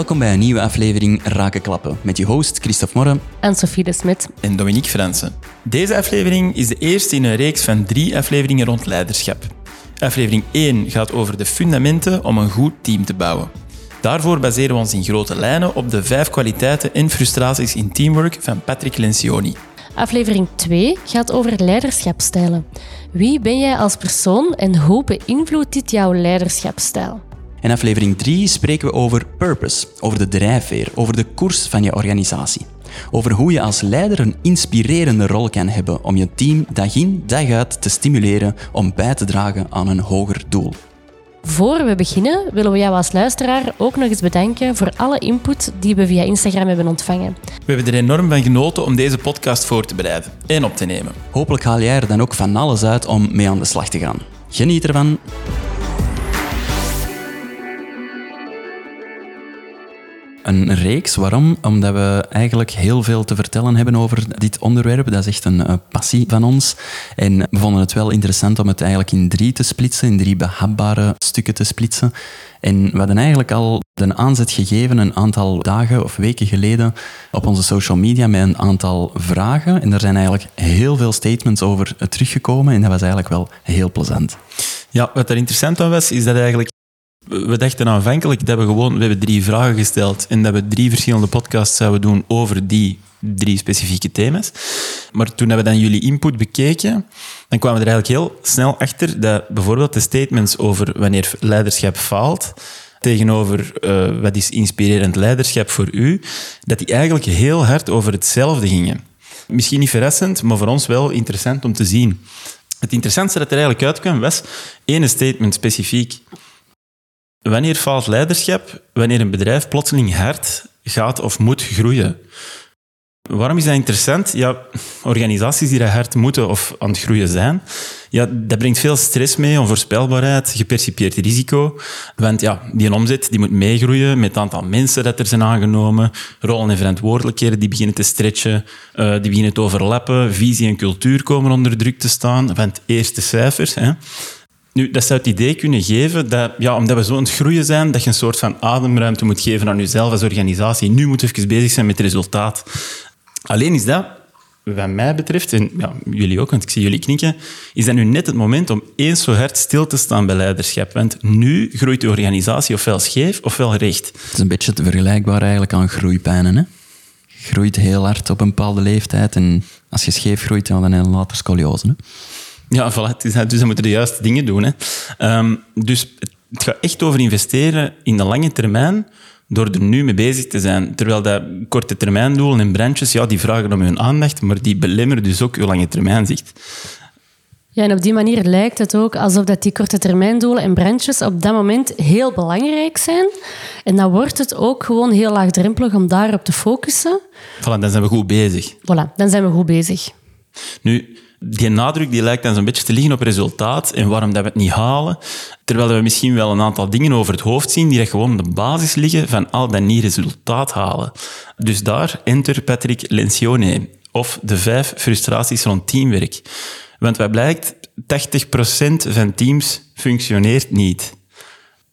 Welkom bij een nieuwe aflevering Raken Klappen met je host Christophe Morre en Sophie de Smit en Dominique Fransen. Deze aflevering is de eerste in een reeks van drie afleveringen rond leiderschap. Aflevering 1 gaat over de fundamenten om een goed team te bouwen. Daarvoor baseren we ons in grote lijnen op de vijf kwaliteiten en frustraties in teamwork van Patrick Lencioni. Aflevering 2 gaat over leiderschapstijlen. Wie ben jij als persoon en hoe beïnvloedt dit jouw leiderschapstijl? In aflevering 3 spreken we over purpose, over de drijfveer, over de koers van je organisatie. Over hoe je als leider een inspirerende rol kan hebben om je team dag in dag uit te stimuleren om bij te dragen aan een hoger doel. Voor we beginnen willen we jou als luisteraar ook nog eens bedanken voor alle input die we via Instagram hebben ontvangen. We hebben er enorm van genoten om deze podcast voor te bereiden en op te nemen. Hopelijk haal jij er dan ook van alles uit om mee aan de slag te gaan. Geniet ervan! Een reeks, waarom? Omdat we eigenlijk heel veel te vertellen hebben over dit onderwerp. Dat is echt een passie van ons. En we vonden het wel interessant om het eigenlijk in drie te splitsen, in drie behapbare stukken te splitsen. En we hadden eigenlijk al een aanzet gegeven een aantal dagen of weken geleden op onze social media met een aantal vragen. En er zijn eigenlijk heel veel statements over teruggekomen en dat was eigenlijk wel heel plezant. Ja, wat er interessant aan was, is dat eigenlijk we dachten aanvankelijk dat we gewoon, we hebben drie vragen gesteld en dat we drie verschillende podcasts zouden doen over die drie specifieke thema's. Maar toen we dan jullie input bekeken, dan kwamen we er eigenlijk heel snel achter dat bijvoorbeeld de statements over wanneer leiderschap faalt, tegenover uh, wat is inspirerend leiderschap voor u, dat die eigenlijk heel hard over hetzelfde gingen. Misschien niet verrassend, maar voor ons wel interessant om te zien. Het interessantste dat er eigenlijk uitkwam was één statement specifiek. Wanneer faalt leiderschap? Wanneer een bedrijf plotseling hard gaat of moet groeien. Waarom is dat interessant? Ja, organisaties die hard moeten of aan het groeien zijn, ja, dat brengt veel stress mee, onvoorspelbaarheid, gepercipieerd risico. Want ja, die omzet die moet meegroeien met het aantal mensen dat er zijn aangenomen, rollen en verantwoordelijkheden die beginnen te stretchen, uh, die beginnen te overlappen, visie en cultuur komen onder druk te staan, want eerste cijfers. Hè. Dat zou het idee kunnen geven dat, ja, omdat we zo aan het groeien zijn, dat je een soort van ademruimte moet geven aan jezelf als organisatie. Nu moet je even bezig zijn met het resultaat. Alleen is dat, wat mij betreft, en ja, jullie ook, want ik zie jullie knikken, is dat nu net het moment om eens zo hard stil te staan bij leiderschap. Want nu groeit de organisatie ofwel scheef ofwel recht. Het is een beetje te vergelijkbaar eigenlijk aan groeipijnen. Hè? groeit heel hard op een bepaalde leeftijd en als je scheef groeit, dan heb je later scoliose. Hè? Ja, voilà, dus dan moeten de juiste dingen doen. Hè. Um, dus het gaat echt over investeren in de lange termijn door er nu mee bezig te zijn. Terwijl dat korte termijndoelen en branches, ja, die vragen om hun aandacht, maar die belemmeren dus ook je lange termijnzicht. Ja, en op die manier lijkt het ook alsof dat die korte termijndoelen en branches op dat moment heel belangrijk zijn. En dan wordt het ook gewoon heel laagdrempelig om daarop te focussen. Voilà, dan zijn we goed bezig. Voilà, dan zijn we goed bezig. Nu, die nadruk die lijkt dan zo'n beetje te liggen op resultaat en waarom dat we het niet halen. Terwijl we misschien wel een aantal dingen over het hoofd zien die dat gewoon de basis liggen van al dat niet resultaat halen. Dus daar enter Patrick Lencioni. Of de vijf frustraties rond teamwerk. Want wat blijkt, 80% van teams functioneert niet.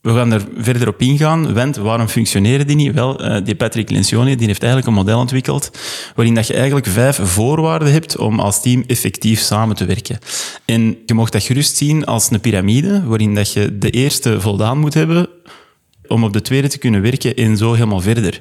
We gaan er verder op ingaan, want waarom functioneren die niet? Wel, uh, die Patrick Lencioni die heeft eigenlijk een model ontwikkeld waarin dat je eigenlijk vijf voorwaarden hebt om als team effectief samen te werken. En je mocht dat gerust zien als een piramide, waarin dat je de eerste voldaan moet hebben om op de tweede te kunnen werken en zo helemaal verder.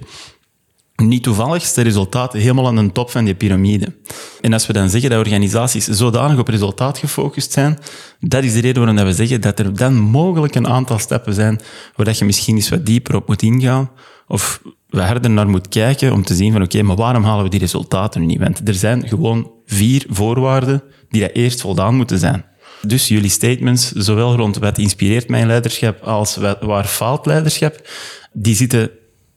Niet toevallig de resultaten helemaal aan de top van die piramide. En als we dan zeggen dat organisaties zodanig op resultaat gefocust zijn, dat is de reden waarom we zeggen dat er dan mogelijk een aantal stappen zijn waar je misschien eens wat dieper op moet ingaan of wat harder naar moet kijken om te zien van oké, maar waarom halen we die resultaten niet? Want er zijn gewoon vier voorwaarden die dat eerst voldaan moeten zijn. Dus jullie statements, zowel rond wat inspireert mijn leiderschap als waar faalt leiderschap, die zitten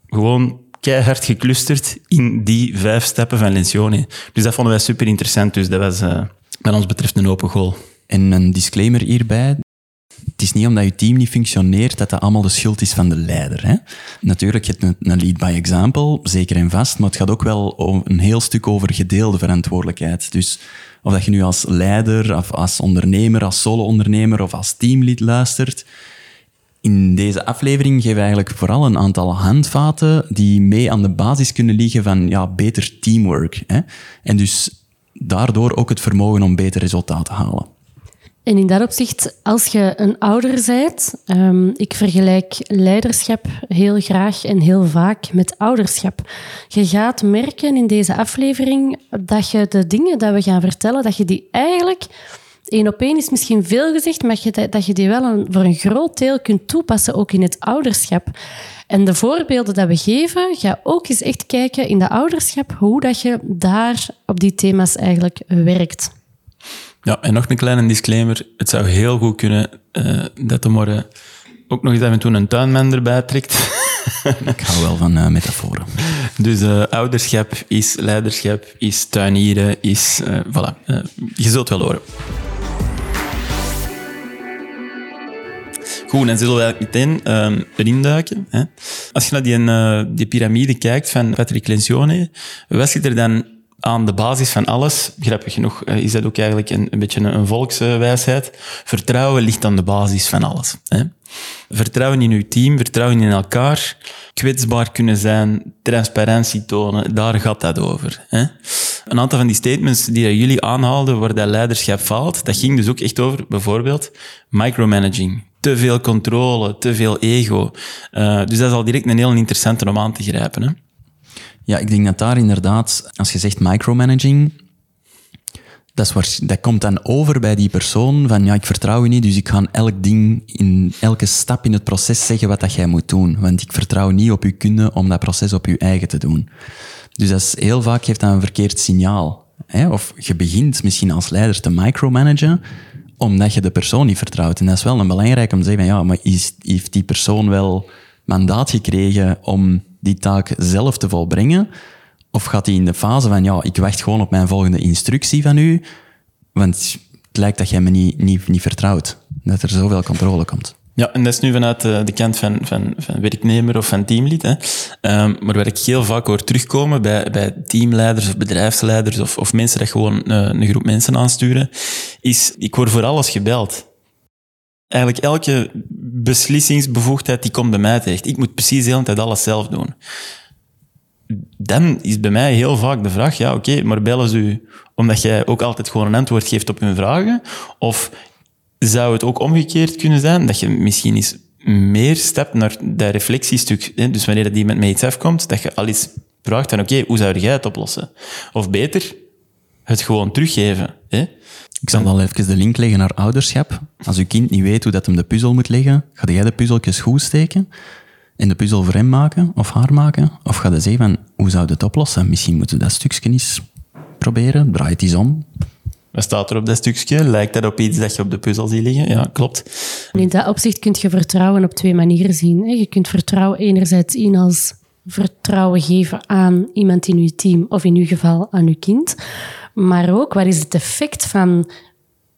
gewoon keihard geclusterd in die vijf stappen van Lencioni. Dus dat vonden wij super interessant. Dus dat was uh, ons betreft een open goal. En een disclaimer hierbij. Het is niet omdat je team niet functioneert dat dat allemaal de schuld is van de leider. Hè? Natuurlijk, je hebt een lead by example, zeker en vast, maar het gaat ook wel een heel stuk over gedeelde verantwoordelijkheid. Dus of dat je nu als leider, of als ondernemer, als solo-ondernemer of als teamlid luistert, In deze aflevering geven we eigenlijk vooral een aantal handvaten die mee aan de basis kunnen liggen van ja, beter teamwork. Hè? En dus daardoor ook het vermogen om beter resultaten te halen. En in dat opzicht, als je een ouder bent, um, ik vergelijk leiderschap heel graag en heel vaak met ouderschap. Je gaat merken in deze aflevering dat je de dingen die we gaan vertellen, dat je die eigenlijk één op één is misschien veel gezegd, maar dat je die wel een, voor een groot deel kunt toepassen, ook in het ouderschap. En de voorbeelden dat we geven, ga ook eens echt kijken in de ouderschap hoe dat je daar op die thema's eigenlijk werkt. Ja, en nog een kleine disclaimer. Het zou heel goed kunnen uh, dat de morgen ook nog eens even toen een tuinman erbij trekt. Ik hou wel van uh, metaforen. Dus uh, ouderschap is leiderschap, is tuinieren, is... voilà, je zult wel horen. Goed, dan zullen we meteen um, erin duiken. Hè. Als je naar die, uh, die piramide kijkt van Patrick Lencioni, wat zit er dan aan de basis van alles, grappig genoeg uh, is dat ook eigenlijk een, een beetje een, volkswijsheid, vertrouwen ligt aan de basis van alles. Hè. Vertrouwen in uw team, vertrouwen in elkaar, kwetsbaar kunnen zijn, transparantie tonen, daar gaat dat over. Hè. Een aantal van die statements die jullie aanhaalden waar dat leiderschap valt, dat ging dus ook echt over bijvoorbeeld micromanaging te veel controle, te veel ego. Uh, dus dat is al direct een heel interessante om aan te grijpen. Hè? Ja, ik denk dat daar inderdaad, als je zegt micromanaging, dat, dat komt dan over bij die persoon van ja, ik vertrouw je niet, dus ik ga elk ding, in elke stap in het proces zeggen wat dat jij moet doen. Want ik vertrouw niet op je kunde om dat proces op je eigen te doen. Dus dat is, heel vaak geeft dat een verkeerd signaal. Hè? Of je begint misschien als leider te micromanagen, omdat je de persoon niet vertrouwt. En dat is wel een belangrijk om te zeggen, ja, maar is, heeft die persoon wel mandaat gekregen om die taak zelf te volbrengen? Of gaat hij in de fase van, ja, ik wacht gewoon op mijn volgende instructie van u, want het lijkt dat jij me niet, niet, niet vertrouwt, dat er zoveel controle komt. Ja, en dat is nu vanuit de, de kant van, van, van werknemer of van teamlid. Um, maar waar ik heel vaak hoor terugkomen bij, bij teamleiders of bedrijfsleiders of, of mensen dat gewoon uh, een groep mensen aansturen, is ik word voor alles gebeld. Eigenlijk elke beslissingsbevoegdheid die komt bij mij terecht. Ik moet precies de hele tijd alles zelf doen. Dan is bij mij heel vaak de vraag, ja oké, maar bellen ze u omdat jij ook altijd gewoon een antwoord geeft op hun vragen? Of zou het ook omgekeerd kunnen zijn, dat je misschien eens meer stept naar dat reflectiestuk. Hè? Dus wanneer die met mij iets afkomt, dat je al eens vraagt van oké, hoe zou jij het oplossen? Of beter, het gewoon teruggeven. Hè? Ik zal wel even de link leggen naar ouderschap. Als uw kind niet weet hoe dat hem de puzzel moet leggen, ga jij de puzzeltjes goed steken en de puzzel voor hem maken of haar maken? Of ga je zeggen van, hoe zou je het oplossen? Misschien moeten we dat stukje eens proberen, draai het eens om. Wat staat er op dat stukje? Lijkt dat op iets dat je op de puzzel ziet liggen? Ja, klopt. In dat opzicht kun je vertrouwen op twee manieren zien. Je kunt vertrouwen enerzijds in als vertrouwen geven aan iemand in je team, of in uw geval aan uw kind. Maar ook, wat is het effect van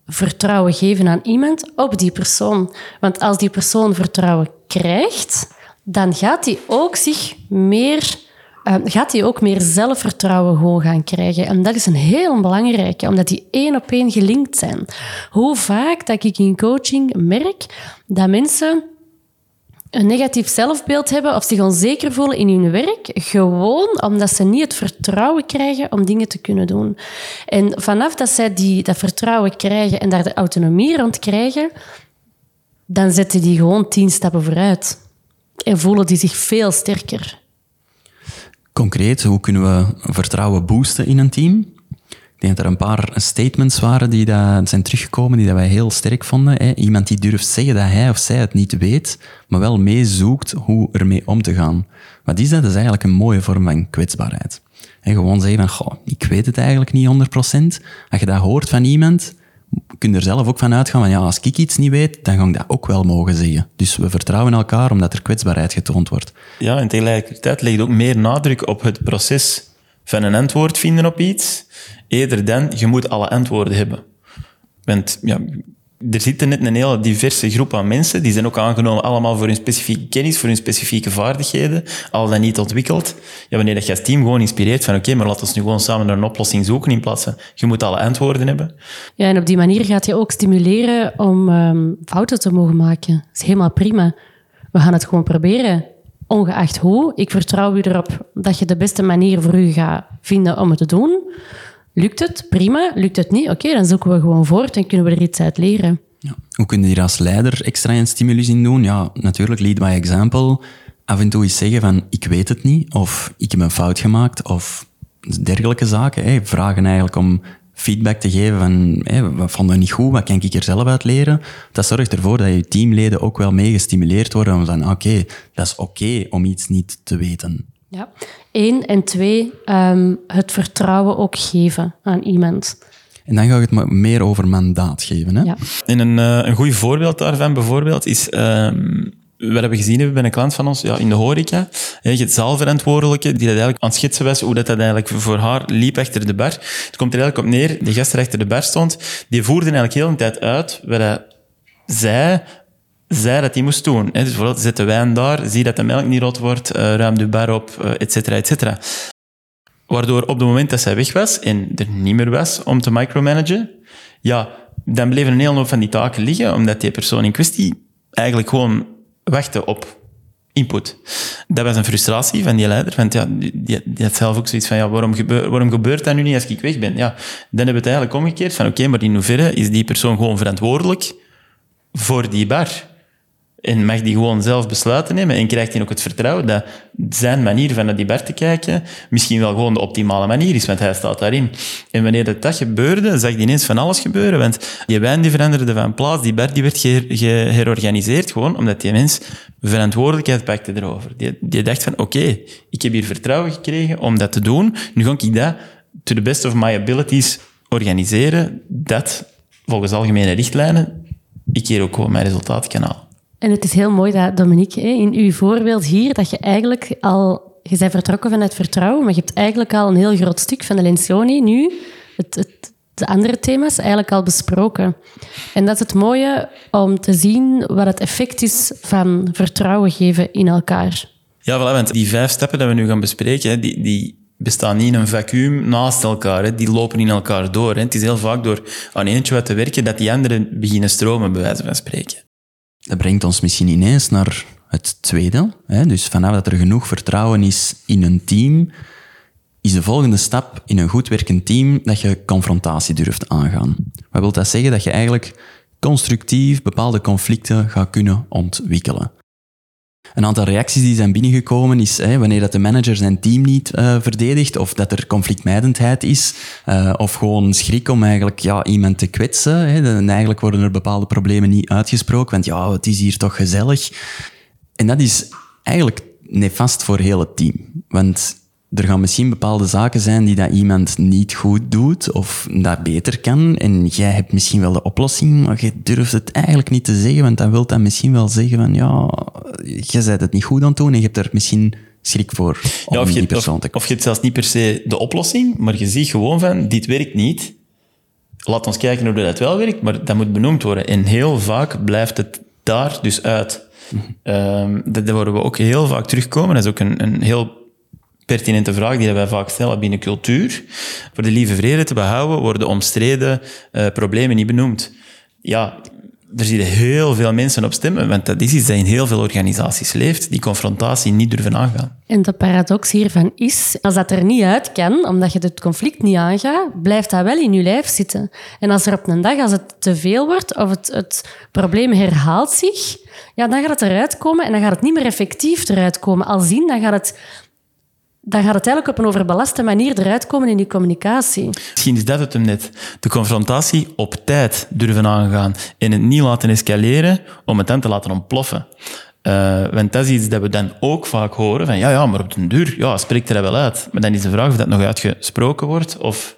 vertrouwen geven aan iemand op die persoon? Want als die persoon vertrouwen krijgt, dan gaat hij ook zich meer gaat hij ook meer zelfvertrouwen gewoon gaan krijgen. En dat is een heel belangrijke, omdat die één op één gelinkt zijn. Hoe vaak dat ik in coaching merk dat mensen een negatief zelfbeeld hebben of zich onzeker voelen in hun werk, gewoon omdat ze niet het vertrouwen krijgen om dingen te kunnen doen. En vanaf dat zij die, dat vertrouwen krijgen en daar de autonomie rond krijgen, dan zetten die gewoon tien stappen vooruit. En voelen die zich veel sterker. Concreet, hoe kunnen we vertrouwen boosten in een team? Ik denk dat er een paar statements waren die dat zijn teruggekomen, die dat wij heel sterk vonden. Iemand die durft zeggen dat hij of zij het niet weet, maar wel meezoekt hoe ermee om te gaan. Wat is dat? Dat is eigenlijk een mooie vorm van kwetsbaarheid. En gewoon zeggen van, goh, ik weet het eigenlijk niet 100%. Als je dat hoort van iemand, kun je er zelf ook van uitgaan van ja, als ik iets niet weet, dan ga ik dat ook wel mogen zeggen. Dus we vertrouwen elkaar omdat er kwetsbaarheid getoond wordt. Ja, en tegelijkertijd legt ook meer nadruk op het proces van een antwoord vinden op iets, eerder dan je moet alle antwoorden hebben. Want ja, er zitten net een hele diverse groep aan mensen. Die zijn ook aangenomen allemaal voor hun specifieke kennis, voor hun specifieke vaardigheden. Al dan niet ontwikkeld. Ja, wanneer dat je als team gewoon inspireert van oké, maar laten we nu gewoon samen naar een oplossing zoeken in plaats van je moet alle antwoorden hebben. Ja, en op die manier gaat je ook stimuleren om um, fouten te mogen maken. Dat is helemaal prima. We gaan het gewoon proberen. Ongeacht hoe. Ik vertrouw u erop dat je de beste manier voor u gaat vinden om het te doen. Lukt het? Prima. Lukt het niet? Oké, dan zoeken we gewoon voort en kunnen we er iets uit leren. Ja. Hoe kun je hier als leider extra een stimulus in doen? Ja, natuurlijk, lead by example. Af en toe eens zeggen van, ik weet het niet, of ik heb een fout gemaakt, of dergelijke zaken. Vragen eigenlijk om feedback te geven van, wat vond je niet goed, wat kan ik er zelf uit leren? Dat zorgt ervoor dat je teamleden ook wel mee gestimuleerd worden om van, oké, dat is oké om iets niet te weten. Ja. Eén. En twee, um, het vertrouwen ook geven aan iemand. En dan gaat het meer over mandaat geven. Hè? Ja. En een, uh, een goed voorbeeld daarvan bijvoorbeeld is... Um, we hebben gezien hebben bij een klant van ons ja, in de horeca. Je hebt zaalverantwoordelijke die dat eigenlijk aan het schetsen was hoe dat, dat eigenlijk voor haar liep achter de bar. Het komt er eigenlijk op neer, de gast die achter de bar stond, die voerde eigenlijk heel de tijd uit wat hij zei dat hij moest doen. Dus bijvoorbeeld, zet de wijn daar, zie dat de melk niet rot wordt, uh, ruim de bar op, uh, et cetera, et cetera. Waardoor op het moment dat zij weg was en er niet meer was om te micromanagen, ja, dan bleven een hele hoop van die taken liggen, omdat die persoon in kwestie eigenlijk gewoon wachtte op input. Dat was een frustratie van die leider, want ja, die, die had zelf ook zoiets van, ja, waarom, waarom gebeurt dat nu niet als ik weg ben? Ja, dan hebben we het eigenlijk omgekeerd van, oké, maar in hoeverre is die persoon gewoon verantwoordelijk voor die bar? En mag die gewoon zelf besluiten nemen en krijgt hij ook het vertrouwen dat zijn manier van naar die bar te kijken misschien wel gewoon de optimale manier is, want hij staat daarin. En wanneer dat, dat gebeurde, zag hij ineens van alles gebeuren, want die wijn die veranderde van plaats, die bar die werd geherorganiseerd gewoon omdat die mens verantwoordelijkheid pakte erover. Die, die dacht van, oké, ik heb hier vertrouwen gekregen om dat te doen, nu ga ik dat to the best of my abilities organiseren, dat volgens algemene richtlijnen ik hier ook gewoon mijn resultaat kan halen. En het is heel mooi dat, Dominique, in uw voorbeeld hier, dat je eigenlijk al... Je bent vertrokken vanuit vertrouwen, maar je hebt eigenlijk al een heel groot stuk van de Lencioni nu, het, de andere thema's, eigenlijk al besproken. En dat is het mooie om te zien wat het effect is van vertrouwen geven in elkaar. Ja, voilà, want die vijf stappen die we nu gaan bespreken, die, die bestaan niet in een vacuüm naast elkaar. Die lopen in elkaar door. Het is heel vaak door aan eentje wat te werken dat die anderen beginnen stromen, bij wijze van spreken. Dat brengt ons misschien ineens naar het tweede. Hè? Dus vanaf dat er genoeg vertrouwen is in een team, is de volgende stap in een goed werkend team dat je confrontatie durft aangaan. Wat wil dat zeggen? Dat je eigenlijk constructief bepaalde conflicten gaat kunnen ontwikkelen. Een aantal reacties die zijn binnengekomen is hè, wanneer dat de manager zijn team niet uh, verdedigt, of dat er conflictmijdendheid is, uh, of gewoon schrik om eigenlijk ja, iemand te kwetsen. Hè. En eigenlijk worden er bepaalde problemen niet uitgesproken, want ja, het is hier toch gezellig. En dat is eigenlijk nefast voor heel het team. Want er gaan misschien bepaalde zaken zijn die dat iemand niet goed doet of dat beter kan. En jij hebt misschien wel de oplossing, maar je durft het eigenlijk niet te zeggen, want dan wil dat misschien wel zeggen van ja, je bent het niet goed aan het doen en je hebt er misschien schrik voor om ja, of je, die persoon te of, of je hebt zelfs niet per se de oplossing, maar je ziet gewoon van, dit werkt niet. Laat ons kijken hoe dat wel werkt, maar dat moet benoemd worden. En heel vaak blijft het daar dus uit. Mm dat, dat worden we ook heel vaak terugkomen. Dat is ook een, een heel pertinente vraag die wij vaak stellen binnen cultuur. Voor de lieve vrede te behouden worden omstreden uh, problemen niet benoemd. Ja, er zitten heel veel mensen op stemmen, want dat is iets dat in heel veel organisaties leeft, die confrontatie niet durven aangaan. En de paradox hiervan is, als dat er niet uit kan, omdat je het conflict niet aangaat, blijft dat wel in je lijf zitten. En als er op een dag, als het te veel wordt, of het, het probleem herhaalt zich, ja, dan gaat het eruit komen en dan gaat het niet meer effectief eruit komen. Al zien, dan gaat het dan gaat het eigenlijk op een overbelaste manier eruit komen in die communicatie. Misschien is dat het hem net. De confrontatie op tijd durven aangaan en het niet laten escaleren om het dan te laten ontploffen. Uh, want dat is iets dat we dan ook vaak horen van ja, ja, maar op den duur, ja, spreekt er wel uit. Maar dan is de vraag of dat nog uitgesproken wordt of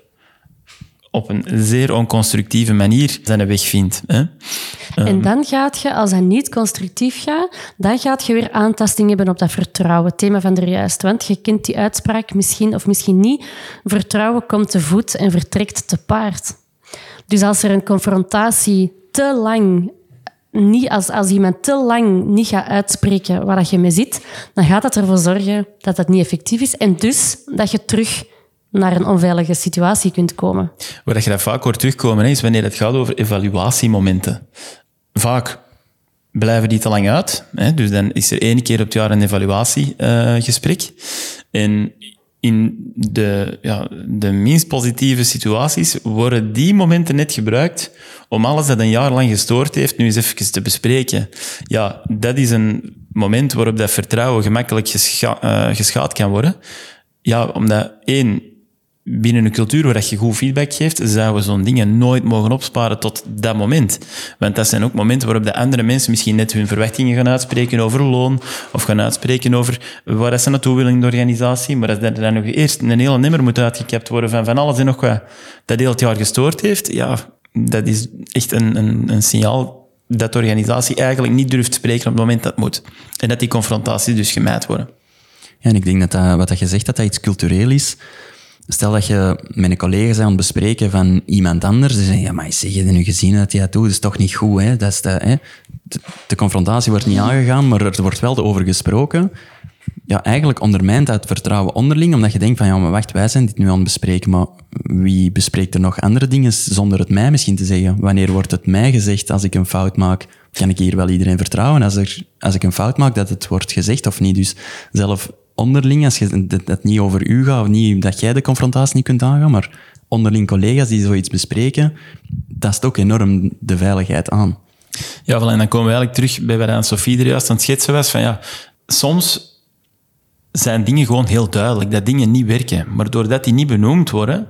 op een zeer onconstructieve manier zijn weg vindt. Hè? En ehm. dan gaat je, als dat niet constructief gaat, dan gaat je weer aantasting hebben op dat vertrouwen, het thema van de juist. Want je kent die uitspraak misschien of misschien niet. Vertrouwen komt te voet en vertrekt te paard. Dus als er een confrontatie te lang niet, als, als iemand te lang niet gaat uitspreken waar je mee zit, dan gaat dat ervoor zorgen dat het niet effectief is. En dus dat je terug naar een onveilige situatie kunt komen. Waar je dat vaak hoort terugkomen, is wanneer het gaat over evaluatiemomenten. Vaak blijven die te lang uit. Hè? Dus dan is er één keer op het jaar een evaluatiegesprek. en in de, ja, de minst positieve situaties worden die momenten net gebruikt om alles dat een jaar lang gestoord heeft nu eens even te bespreken. Ja, dat is een moment waarop dat vertrouwen gemakkelijk uh, geschaad kan worden. Ja, omdat één, binnen een cultuur waar je goed feedback geeft, zouden we zo'n dingen nooit mogen opsparen tot dat moment. Want dat zijn ook momenten waarop de andere mensen misschien net hun verwachtingen gaan uitspreken over loon, of gaan uitspreken over waar ze naartoe willen in de organisatie. Maar dat dan nog eerst een hele nimmer moet uitgekapt worden van van alles en nog wat dat heel het jaar gestoord heeft, ja, dat is echt een, een, een signaal dat de organisatie eigenlijk niet durft spreken op het moment dat moet. En dat die confrontaties dus gemijd worden. Ja, en ik denk dat, dat wat je zegt, dat dat iets cultureel is. Stel dat je met een collega bent aan het bespreken van iemand anders, dan zeg je, ja, maar zeg je nu gezien dat hij dat doet? Dat is toch niet goed, hè? Dat is de, confrontatie wordt niet aangegaan, maar er wordt wel over gesproken. Ja, eigenlijk ondermijnt dat het vertrouwen onderling, omdat je denkt van, ja, maar wacht, wij zijn dit nu aan het bespreken, maar wie bespreekt er nog andere dingen zonder het mij misschien te zeggen? Wanneer wordt het mij gezegd als ik een fout maak? Kan ik hier wel iedereen vertrouwen als, er, als ik een fout maak dat het wordt gezegd of niet? Dus zelf onderling, als je, dat, niet over u gaat, of niet dat jij de confrontatie niet kunt aangaan, maar onderling collega's die zoiets bespreken, dat ook enorm de veiligheid aan. Ja, en dan komen we eigenlijk terug bij wat aan Sofie er juist aan het schetsen was, van ja, soms zijn dingen gewoon heel duidelijk, dat dingen niet werken. Maar doordat die niet benoemd worden,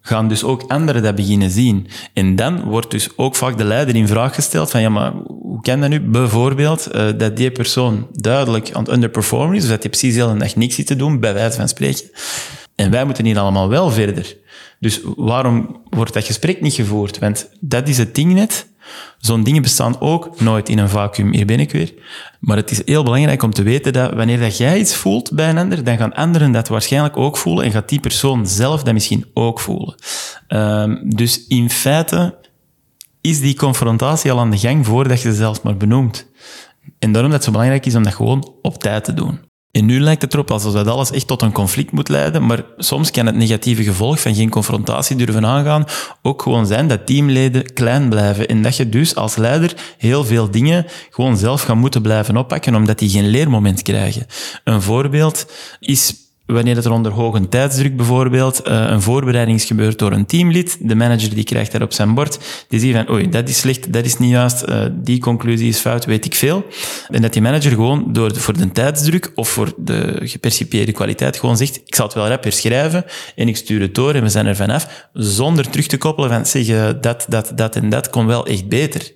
gaan dus ook anderen dat beginnen zien. En dan wordt dus ook vaak de leider in vraag gesteld van, ja, maar hoe kan dat nu? Bijvoorbeeld uh, dat die persoon duidelijk aan het underperformen is, dat hij precies heel dag niks zit te doen, bij wijze van spreken. En wij moeten hier allemaal wel verder. Dus waarom wordt dat gesprek niet gevoerd? Want dat is het ding net. Zo'n dingen bestaan ook nooit in een vacuüm. Hier ben ik weer. Maar het is heel belangrijk om te weten dat wanneer dat jij iets voelt bij een ander, dan gaan anderen dat waarschijnlijk ook voelen en gaat die persoon zelf dat misschien ook voelen. Um, dus in feite is die confrontatie al aan de gang voordat je ze zelfs maar benoemt. En daarom dat het zo belangrijk is om dat gewoon op tijd te doen. En nu lijkt het erop alsof dat alles echt tot een conflict moet leiden, maar soms kan het negatieve gevolg van geen confrontatie durven aangaan ook gewoon zijn dat teamleden klein blijven en dat je dus als leider heel veel dingen gewoon zelf gaat moeten blijven oppakken omdat die geen leermoment krijgen. Een voorbeeld is wanneer er onder hoge tijdsdruk bijvoorbeeld uh, een voorbereiding gebeurt door een teamlid, de manager die krijgt dat op zijn bord, die ziet van oei, dat is slecht, dat is niet juist, uh, die conclusie is fout, weet ik veel. En dat die manager gewoon door voor de tijdsdruk of voor de gepercipieerde kwaliteit gewoon zegt, ik zal het wel rapper schrijven en ik stuur het door en we zijn er vanaf, zonder terug te koppelen van zeggen dat, dat, dat en dat kon wel echt beter.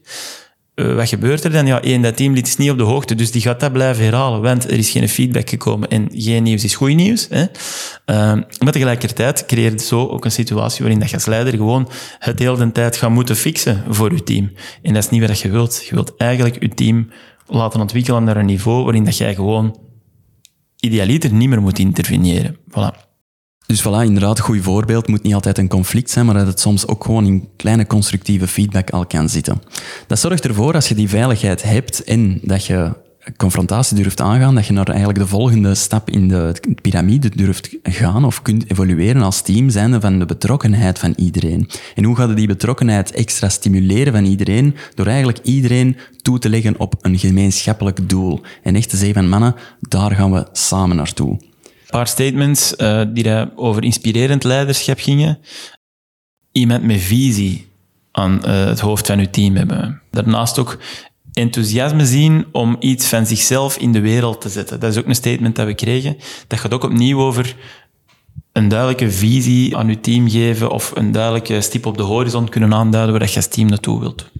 Uh, wat gebeurt er dan? Ja, één, dat teamlid is niet op de hoogte, dus die gaat dat blijven herhalen, want er is geen feedback gekomen en geen nieuws is goed nieuws. Hè? Uh, maar tegelijkertijd creëert zo ook een situatie waarin dat je als leider gewoon het heel de tijd gaat moeten fixen voor je team. En dat is niet wat je wilt. Je wilt eigenlijk je team laten ontwikkelen naar een niveau waarin dat jij gewoon idealiter niet meer moet interveneren. Voilà. Dus voilà, inderdaad, goed voorbeeld moet niet altijd een conflict zijn, maar dat het soms ook gewoon in kleine constructieve feedback al kan zitten. Dat zorgt ervoor, als je die veiligheid hebt en dat je confrontatie durft aangaan, dat je naar eigenlijk de volgende stap in de piramide durft gaan of kunt evolueren als team, zijnde van de betrokkenheid van iedereen. En hoe gaat je die betrokkenheid extra stimuleren van iedereen? Door eigenlijk iedereen toe te leggen op een gemeenschappelijk doel. En echt van mannen, daar gaan we samen naartoe paar statements uh, die over inspirerend leiderschap gingen. Iemand met visie aan uh, het hoofd van uw team hebben. Daarnaast ook enthousiasme zien om iets van zichzelf in de wereld te zetten. Dat is ook een statement dat we kregen. Dat gaat ook opnieuw over een duidelijke visie aan uw team geven of een duidelijke stip op de horizon kunnen aanduiden waar je als team naartoe wilt.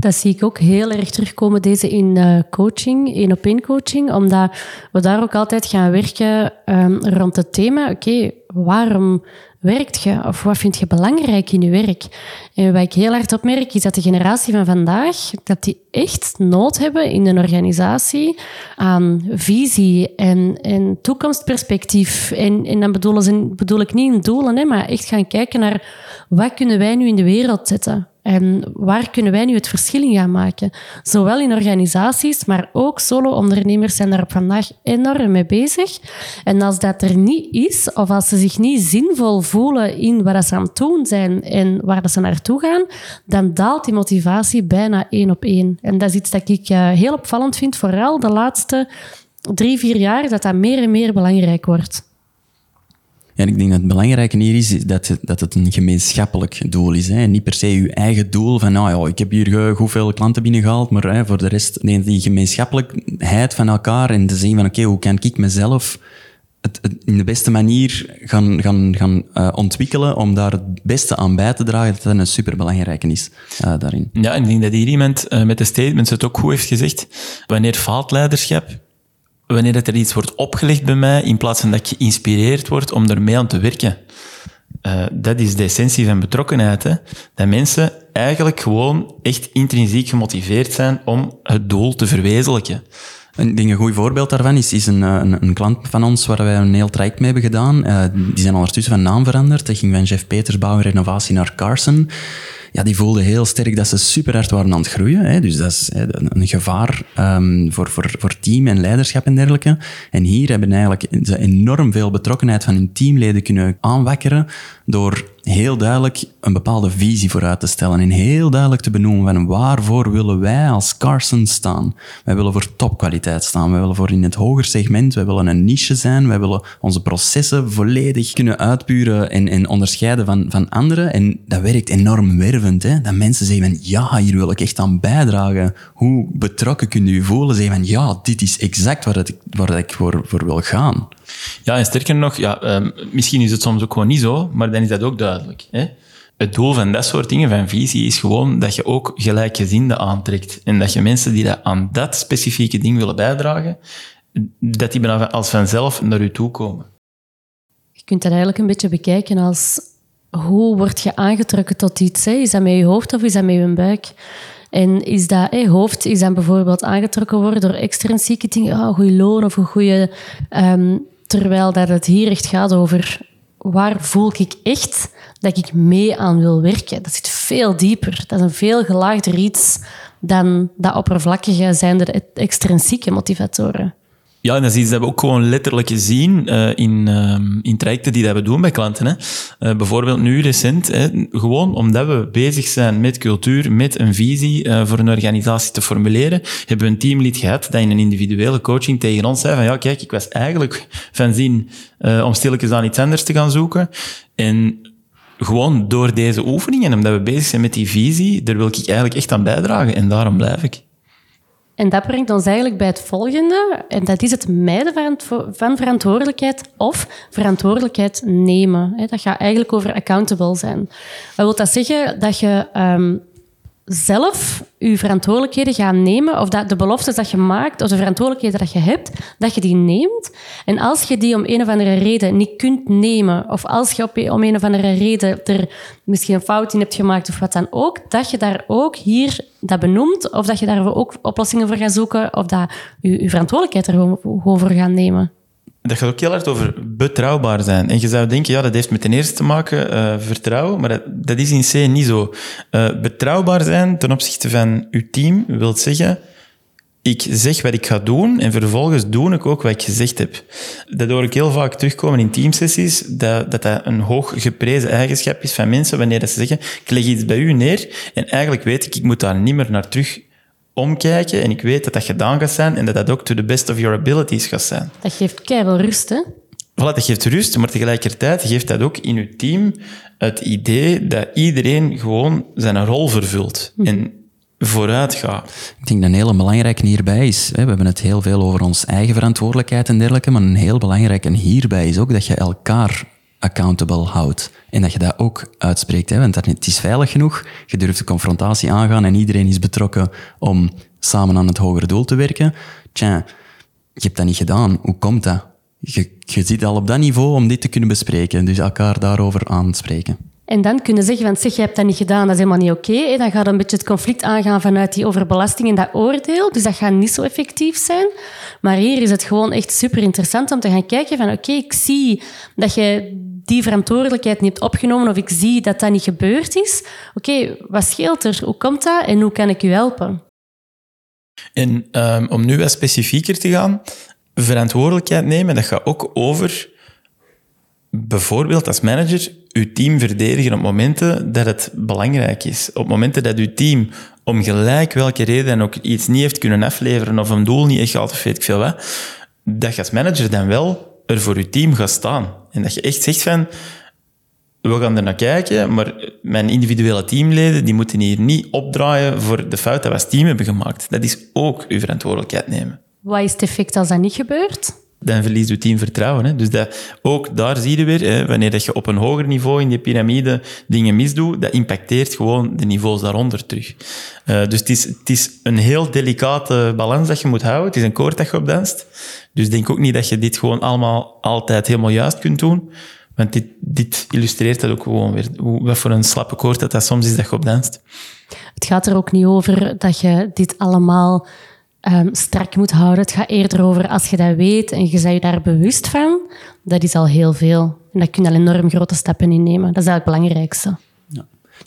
Dat zie ik ook heel erg terugkomen, deze in uh, coaching, één op één coaching, omdat we daar ook altijd gaan werken um, rond het thema, oké, waarom werkt je of wat vind je belangrijk in je werk? En wat ik heel hard opmerk is dat de generatie van vandaag, dat die echt nood hebben in een organisatie aan visie en, en toekomstperspectief. En, en dan ze, bedoel ik niet in doelen, hè, maar echt gaan kijken naar wat kunnen wij nu in de wereld zetten? En waar kunnen wij nu het verschil in gaan maken? Zowel in organisaties, maar ook solo-ondernemers zijn daar vandaag enorm mee bezig. En als dat er niet is, of als ze zich niet zinvol voelen in wat ze aan het doen zijn en waar ze naartoe gaan, dan daalt die motivatie bijna één op één. En dat is iets dat ik uh, heel opvallend vind, vooral de laatste drie, vier jaar, dat dat meer en meer belangrijk wordt. Ja, ik denk dat het belangrijke hier is dat het, dat het een gemeenschappelijk doel is. Hè. Niet per se je eigen doel van, nou ja, ik heb hier hoeveel klanten binnengehaald, maar hè, voor de rest, nee, die gemeenschappelijkheid van elkaar en te zien van, oké, hoe kan ik mezelf in de beste manier gaan, uh, ontwikkelen om daar het beste aan bij te dragen, dat dat een superbelangrijke is uh, daarin. Ja, en ik denk dat hier iemand uh, met de statements het ook goed heeft gezegd. Wanneer faalt leiderschap, wanneer er iets wordt opgelegd bij mij, in plaats van dat ik geïnspireerd word om ermee aan te werken. Dat is de essentie van betrokkenheid. Hè? Dat mensen eigenlijk gewoon echt intrinsiek gemotiveerd zijn om het doel te verwezenlijken. Ik denk een goed voorbeeld daarvan is, is een, een, een, klant van ons waar wij een heel traject mee hebben gedaan. Uh, die zijn ondertussen van naam veranderd. Dat ging van Jeff Peters bouwen renovatie naar Carson ja, die voelden heel sterk dat ze super hard waren aan het groeien. Hè. Dus dat is hè, een gevaar um, voor, voor, voor team en leiderschap en dergelijke. En hier hebben eigenlijk ze enorm veel betrokkenheid van hun teamleden kunnen aanwakkeren door heel duidelijk een bepaalde visie vooruit te stellen en heel duidelijk te benoemen van waarvoor willen wij als Carson staan. Wij willen voor topkwaliteit staan, wij willen voor in het hoger segment, wij willen een niche zijn, wij willen onze processen volledig kunnen uitpuren en, en onderscheiden van, van anderen. En dat werkt enorm wervend, hè? dat mensen zeggen van ja, hier wil ik echt aan bijdragen. Hoe betrokken kun je je voelen? Zeggen van ja, dit is exact waar, ik, waar ik voor, voor wil gaan. Ja, en sterker nog, ja, um, misschien is het soms ook gewoon niet zo, maar dan is dat ook duidelijk. Hè? Het doel van dat soort dingen, van visie, is gewoon dat je ook gelijkgezinde aantrekt. En dat je mensen die dat aan dat specifieke ding willen bijdragen, dat die bijna als vanzelf naar u toe komen. Je kunt dat eigenlijk een beetje bekijken als hoe word je aangetrokken tot iets? Is dat met je hoofd of is dat met je buik? En is dat hey, hoofd is dan bijvoorbeeld aangetrokken worden door extrinsieke dingen, oh, goede loon of een goede um, Terwijl dat het hier echt gaat over waar voel ik echt dat ik mee aan wil werken. Dat zit veel dieper. Dat is een veel gelaagder iets dan dat oppervlakkige zijn de extrinsieke motivatoren. Ja, en dat is iets dat we ook gewoon letterlijk zien uh, in, uh, in trajecten die we doen bij klanten. Hè. Uh, bijvoorbeeld nu recent, hè, gewoon omdat we bezig zijn met cultuur, met een visie voor een organisatie te formuleren, hebben we een teamlead gehad dat in een individuele coaching tegen ons zei van ja, kijk, ik was eigenlijk van zin om stilletjes aan iets anders te gaan zoeken. En gewoon door deze oefeningen, omdat we bezig zijn met die visie, daar wil ik eigenlijk echt aan bijdragen en daarom blijf ik. En dat brengt ons eigenlijk bij het volgende. En dat is het mijden van verantwoordelijkheid of verantwoordelijkheid nemen. Dat gaat eigenlijk over accountable zijn. Wat wil dat zeggen? Dat je ehm, zelf je verantwoordelijkheden gaat nemen, of dat de beloftes dat je maakt, of de verantwoordelijkheden dat je hebt, dat je die neemt. En als je die om een of andere reden niet kunt nemen, of als je op, om een of andere reden er misschien een fout in hebt gemaakt, of wat dan ook, dat je daar ook hier dat benoemt, of dat je daar ook oplossingen voor gaat zoeken, of dat je, je verantwoordelijkheid er gewoon voor gaat nemen dat gaat ook heel hard over betrouwbaar zijn. En je zou denken, ja, dat heeft met ten eerste te maken uh, vertrouwen, maar dat, dat, is in C niet zo. Uh, betrouwbaar zijn ten opzichte van uw team wil zeggen, ik zeg wat ik ga doen en vervolgens doe ik ook wat ik gezegd heb. Dat hoor ik heel vaak terugkomen in teamsessies, dat dat, dat een hoog geprezen eigenschap is van mensen wanneer dat ze zeggen, ik leg iets bij u neer en eigenlijk weet ik, ik moet daar niet meer naar terug omkijken en ik weet dat dat gedaan gaat zijn en dat dat ook to the best of your abilities gaat zijn. Dat geeft keihard rust, hè? Voilà, dat geeft rust, maar tegelijkertijd geeft dat ook in je team het idee dat iedereen gewoon zijn rol vervult hm. en vooruit gaat. Ik denk dat een hele belangrijke hierbij is, we hebben het heel veel over onze eigen verantwoordelijkheid en dergelijke, maar een heel belangrijke hierbij is ook dat je elkaar accountable houdt. En dat je dat ook uitspreekt. Hè? Want het is veilig genoeg, je durft de confrontatie aangaan en iedereen is betrokken om samen aan het hogere doel te werken. Tja, je hebt dat niet gedaan. Hoe komt dat? Je, je zit al op dat niveau om dit te kunnen bespreken. Dus elkaar daarover aanspreken. En dan kunnen zeggen, van zeg, je hebt dat niet gedaan, dat is helemaal niet oké. Dan gaat een beetje het conflict aangaan vanuit die overbelasting en dat oordeel. Dus dat gaat niet zo effectief zijn. Maar hier is het gewoon echt super interessant om te gaan kijken van oké, ik zie dat je die verantwoordelijkheid niet hebt opgenomen of ik zie dat dat niet gebeurd is. Oké, wat scheelt er? Hoe komt dat en hoe kan ik u helpen? En um, om nu wat specifieker te gaan, verantwoordelijkheid nemen, dat gaat ook over bijvoorbeeld als manager uw team verdedigen op momenten dat het belangrijk is. Op momenten dat uw team om gelijk welke reden ook iets niet heeft kunnen afleveren of een doel niet echt gehaald of weet ik veel wat, dat je als manager dan wel er voor je team gaat staan. En dat je echt zegt van, we gaan er naar kijken, maar mijn individuele teamleden die moeten hier niet opdraaien voor de fout dat we als team hebben gemaakt. Dat is ook uw verantwoordelijkheid nemen. Wat is het effect als dat niet gebeurt? Dan verliest je team vertrouwen. Hè. Dus dat, ook daar zie je weer, hè, wanneer dat je op een hoger niveau in die piramide dingen misdoet, dat impacteert gewoon de niveaus daaronder terug. Uh, dus het is, het is een heel delicate balans dat je moet houden. Het is een koord dat je opdanst. Dus denk ook niet dat je dit gewoon allemaal altijd helemaal juist kunt doen. Want dit, dit illustreert dat ook gewoon weer. Hoe, wat voor een slappe koord dat dat soms is dat je op danst. Het gaat er ook niet over dat je dit allemaal um, strak moet houden. Het gaat eerder over als je dat weet en je bent je daar bewust van, dat is al heel veel. En dat kun je al enorm grote stappen in nemen. Dat is eigenlijk het belangrijkste.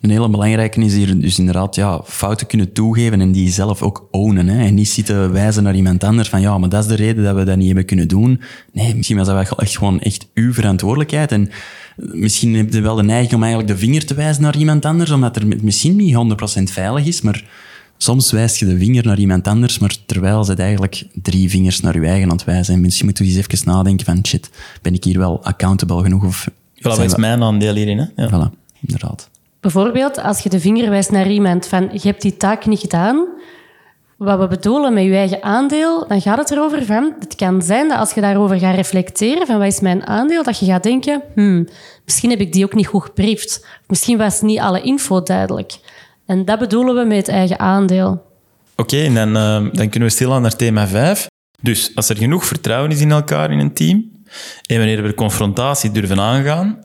Een hele belangrijke is hier dus inderdaad ja, fouten kunnen toegeven en die zelf ook ownen. Hè. En niet zitten wijzen naar iemand anders van ja, maar dat is de reden dat we dat niet hebben kunnen doen. Nee, misschien was dat echt gewoon echt uw verantwoordelijkheid. En misschien heb je wel de neiging om eigenlijk de vinger te wijzen naar iemand anders, omdat er misschien niet 100% veilig is, maar soms wijs je de vinger naar iemand anders, maar terwijl ze eigenlijk drie vingers naar je eigen aan het wijzen. En misschien moet je eens even nadenken van shit, ben ik hier wel accountable genoeg? Of voilà, wat is mijn aandeel hierin? Hè? Ja. Voilà, inderdaad. Bijvoorbeeld, als je de vinger wijst naar iemand van je hebt die taak niet gedaan, wat we bedoelen met je eigen aandeel, dan gaat het erover van, het kan zijn dat als je daarover gaat reflecteren van wat is mijn aandeel, dat je gaat denken, hmm, misschien heb ik die ook niet goed gebriefd. Misschien was niet alle info duidelijk. En dat bedoelen we met eigen aandeel. Oké, en dan, uh, dan kunnen we stilaan naar thema 5. Dus als er genoeg vertrouwen is in elkaar in een team, en wanneer we confrontatie durven aangaan,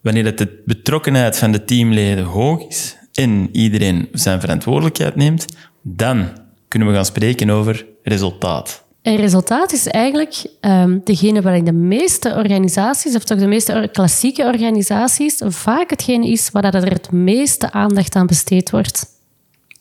wanneer het de betrokkenheid van de teamleden hoog is en iedereen zijn verantwoordelijkheid neemt, dan kunnen we gaan spreken over resultaat. En resultaat is eigenlijk um, degene waar de meeste organisaties, of toch de meeste klassieke organisaties, vaak hetgene is waar er het meeste aandacht aan besteed wordt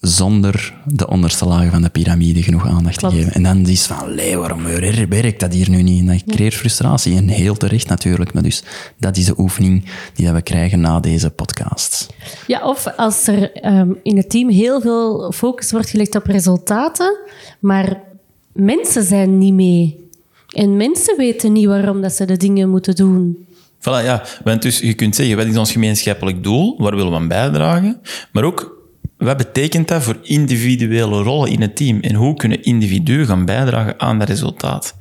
zonder de onderste lagen van de piramide genoeg aandacht te geven. En dan is van, lee, waarom werkt dat hier nu niet? En dat creëert frustratie. En heel terecht natuurlijk. Maar dus dat is de oefening die we krijgen na deze podcast. Ja, of als er um, in het team heel veel focus wordt gelegd op resultaten, maar mensen zijn niet mee. En mensen weten niet waarom dat ze de dingen moeten doen. Voilà, ja. Want dus je kunt zeggen, wat is ons gemeenschappelijk doel? Waar willen we aan bijdragen? Maar ook, wat betekent dat voor individuele rollen in het team? En hoe kunnen individuen gaan bijdragen aan dat resultaat?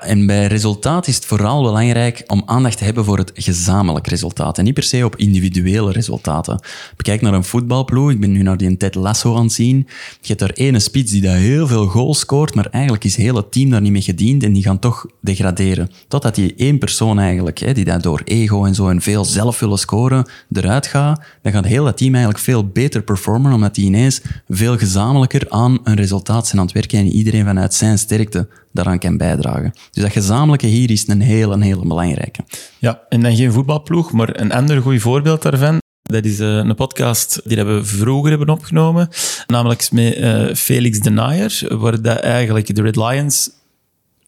En bij resultaat is het vooral belangrijk om aandacht te hebben voor het gezamenlijk resultaat en niet per se op individuele resultaten. Bekijk naar een voetbalploeg, ik ben nu naar die Ted Lasso aan het zien. Je hebt daar ene spits die daar heel veel goals scoort, maar eigenlijk is het hele team daar niet mee gediend en die gaan toch degraderen. Totdat die één persoon eigenlijk, hè, die daar door ego en zo en veel zelf willen scoren, eruit gaat, dan gaat heel dat team eigenlijk veel beter performen, omdat die ineens veel gezamenlijker aan een resultaat zijn aan het werken en iedereen vanuit zijn sterkte daaraan kan bijdragen. Dus dat gezamenlijke hier is een hele, een hele belangrijke. Ja, en dan geen voetbalploeg, maar een ander goed voorbeeld daarvan. Dat is uh, een podcast die we vroeger hebben opgenomen, namelijk met uh, Felix Denier, waar dat eigenlijk de Red Lions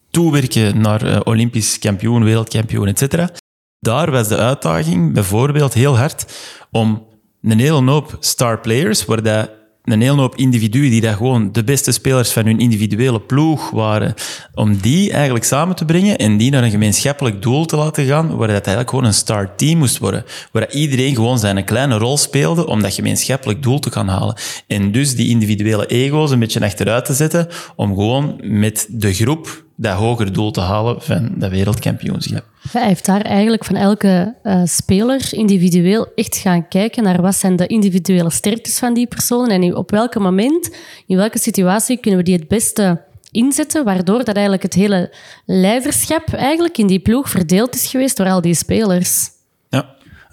toewerken naar uh, Olympisch kampioen, wereldkampioen, etc. Daar was de uitdaging bijvoorbeeld heel hard om een hele hoop star players, waar dat een hele hoop individuen die daar gewoon de beste spelers van hun individuele ploeg waren, om die eigenlijk samen te brengen en die naar een gemeenschappelijk doel te laten gaan, waar dat eigenlijk gewoon een star team moest worden. Waar iedereen gewoon zijn kleine rol speelde om dat gemeenschappelijk doel te gaan halen. En dus die individuele ego's een beetje achteruit te zetten, om gewoon met de groep dat hoger doel te halen van dat wereldkampioenschap. Hij heeft daar eigenlijk van elke uh, speler individueel echt gaan kijken naar wat zijn de individuele sterktes van die persoon en op welk moment, in welke situatie kunnen we die het beste inzetten, waardoor dat eigenlijk het hele leiderschap eigenlijk in die ploeg verdeeld is geweest door al die spelers.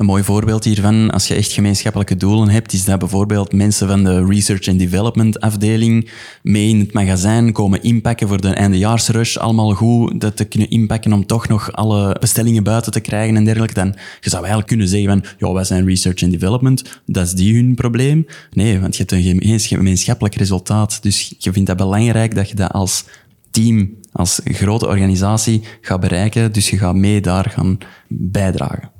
Een mooi voorbeeld hiervan, als je echt gemeenschappelijke doelen hebt, is dat bijvoorbeeld mensen van de Research and Development afdeling mee in het magazijn komen inpakken voor de eindejaarsrush. Allemaal goed dat te kunnen inpakken om toch nog alle bestellingen buiten te krijgen en dergelijke. Dan je zou eigenlijk kunnen zeggen van, ja, wij zijn Research and Development, dat is die hun probleem. Nee, want je hebt een gemeenschappelijk resultaat. Dus je vindt dat belangrijk dat je dat als team, als grote organisatie gaat bereiken. Dus je gaat mee daar gaan bijdragen.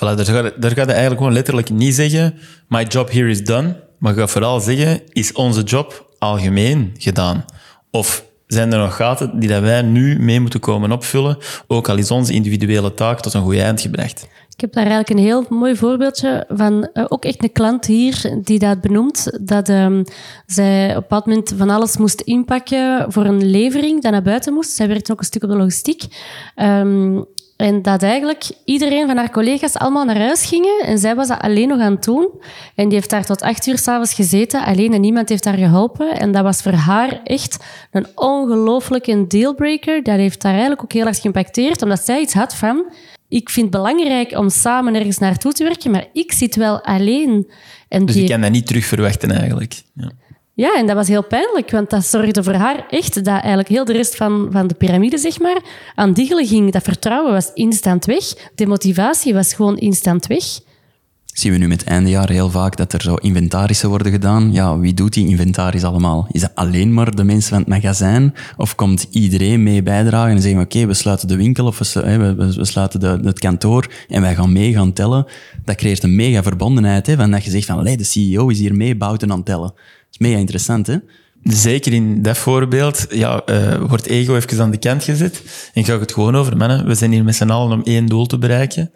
Voilà, daar gaat, daar eigenlijk gewoon letterlijk niet zeggen, my job here is done, maar je gaat vooral zeggen, is onze job algemeen gedaan? Of zijn er nog gaten die dat wij nu mee moeten komen opvullen, ook al is onze individuele taak tot een goed eind gebracht? Ik heb daar eigenlijk een heel mooi voorbeeldje van uh, ook echt een klant hier die dat benoemt, dat um, zij op een moment van alles moest inpakken voor een levering dat naar buiten moest. Zij werkte ook een stuk op de logistiek. Um, en dat eigenlijk iedereen van haar collega's allemaal naar huis gingen en zij was dat alleen nog aan het doen. En die heeft daar tot acht uur s'avonds gezeten, alleen en niemand heeft haar geholpen. En dat was voor haar echt een ongelooflijke dealbreaker. Dat heeft haar eigenlijk ook heel erg geïmpacteerd, omdat zij iets had van... Ik vind het belangrijk om samen ergens naartoe te werken, maar ik zit wel alleen. En dus die... je kan dat niet terug verwachten eigenlijk. Ja. Ja, en dat was heel pijnlijk, want dat zorgde voor haar echt dat eigenlijk heel de rest van, van de piramide, zeg maar, aan diggelen ging. Dat vertrouwen was instant weg. De motivatie was gewoon instant weg. Zien we nu met eindejaar heel vaak dat er zo inventarissen worden gedaan. Ja, wie doet die inventaris allemaal? Is dat alleen maar de mensen van het magazijn? Of komt iedereen mee bijdragen en zeggen oké, we sluiten de winkel of we, sluiten de, het kantoor en wij gaan mee gaan tellen. Dat creëert een mega verbondenheid, hè, van dat je zegt van de CEO is hier mee bouten aan tellen is mega interessant, hè? Zeker in dat voorbeeld ja, uh, wordt ego even aan de kant gezet. En ga ik het gewoon over, mannen. We zijn hier met z'n allen om één doel te bereiken.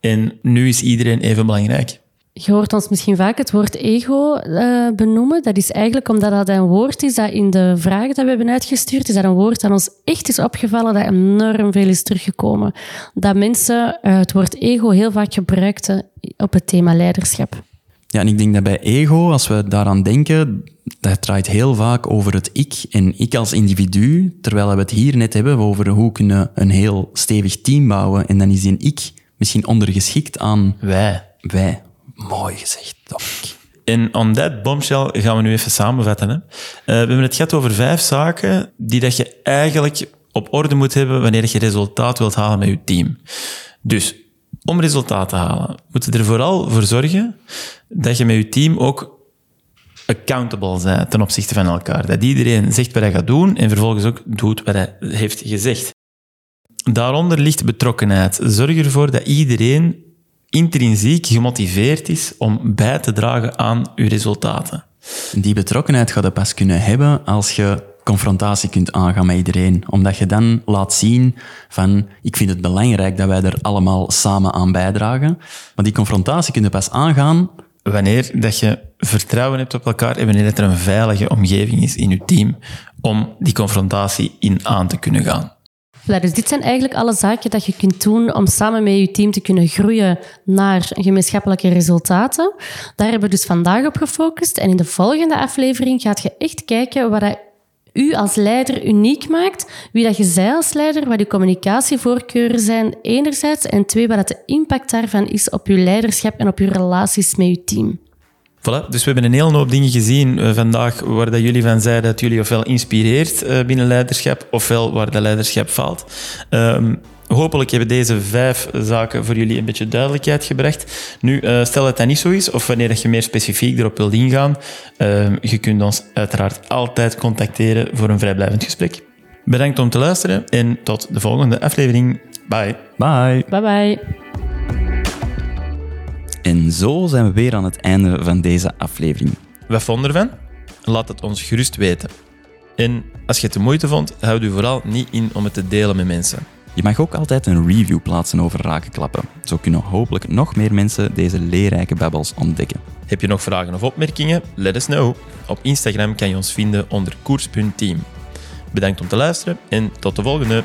En nu is iedereen even belangrijk. Je hoort ons misschien vaak het woord ego uh, benoemen. Dat is eigenlijk omdat dat een woord is dat in de vragen dat we hebben uitgestuurd, is dat een woord dat ons echt is opgevallen, dat enorm veel is teruggekomen. Dat mensen uh, het woord ego heel vaak gebruikten op het thema leiderschap. Ja, en ik denk dat bij ego, als we daaraan denken, dat draait heel vaak over het ik en ik als individu, terwijl we het hier net hebben over hoe kunnen een heel stevig team bouwen. En dan is die ik misschien ondergeschikt aan wij. Wij. Mooi gezegd, ik. En on that bombshell gaan we nu even samenvatten. Hè. Uh, we hebben het gehad over vijf zaken die dat je eigenlijk op orde moet hebben wanneer je resultaat wilt halen met je team. Dus om resultaat te halen, moet je er vooral voor zorgen dat je met je team ook accountable bent ten opzichte van elkaar. Dat iedereen zegt wat hij gaat doen en vervolgens ook doet wat hij heeft gezegd. Daaronder ligt betrokkenheid. Zorg ervoor dat iedereen intrinsiek gemotiveerd is om bij te dragen aan je resultaten. Die betrokkenheid gaat je pas kunnen hebben als je confrontatie kunt aangaan met iedereen. Omdat je dan laat zien van, ik vind het belangrijk dat wij er allemaal samen aan bijdragen. Maar die confrontatie kun je pas aangaan... Wanneer dat je vertrouwen hebt op elkaar en wanneer er een veilige omgeving is in je team om die confrontatie in aan te kunnen gaan. Dus dit zijn eigenlijk alle zaken dat je kunt doen om samen met je team te kunnen groeien naar gemeenschappelijke resultaten. Daar hebben we dus vandaag op gefocust. En in de volgende aflevering gaat je echt kijken wat u als leider uniek maakt, wie dat je zij als leider, wat je communicatievoorkeuren zijn enerzijds en twee, wat de impact daarvan is op je leiderschap en op je relaties met je team. Voilà, dus we hebben een hele hoop dingen gezien uh, vandaag waar dat jullie van zeiden dat jullie ofwel inspireert uh, binnen leiderschap, ofwel waar de leiderschap valt. Uh, hopelijk hebben deze vijf zaken voor jullie een beetje duidelijkheid gebracht. Nu, uh, stel dat dat niet zo is, of wanneer je meer specifiek erop wilt ingaan, uh, je kunt ons uiteraard altijd contacteren voor een vrijblijvend gesprek. Bedankt om te luisteren en tot de volgende aflevering. Bye. Bye. Bye bye. En zo zijn we weer aan het einde van deze aflevering. Wat vond je ervan? Laat het ons gerust weten. En als je het de moeite vond, houd u vooral niet in om het te delen met mensen. Je mag ook altijd een review plaatsen over Rakenklappen. Zo kunnen hopelijk nog meer mensen deze leerrijke babbels ontdekken. Heb je nog vragen of opmerkingen? Let us know. Op Instagram kan je ons vinden onder koers.team. Bedankt om te luisteren en tot de volgende.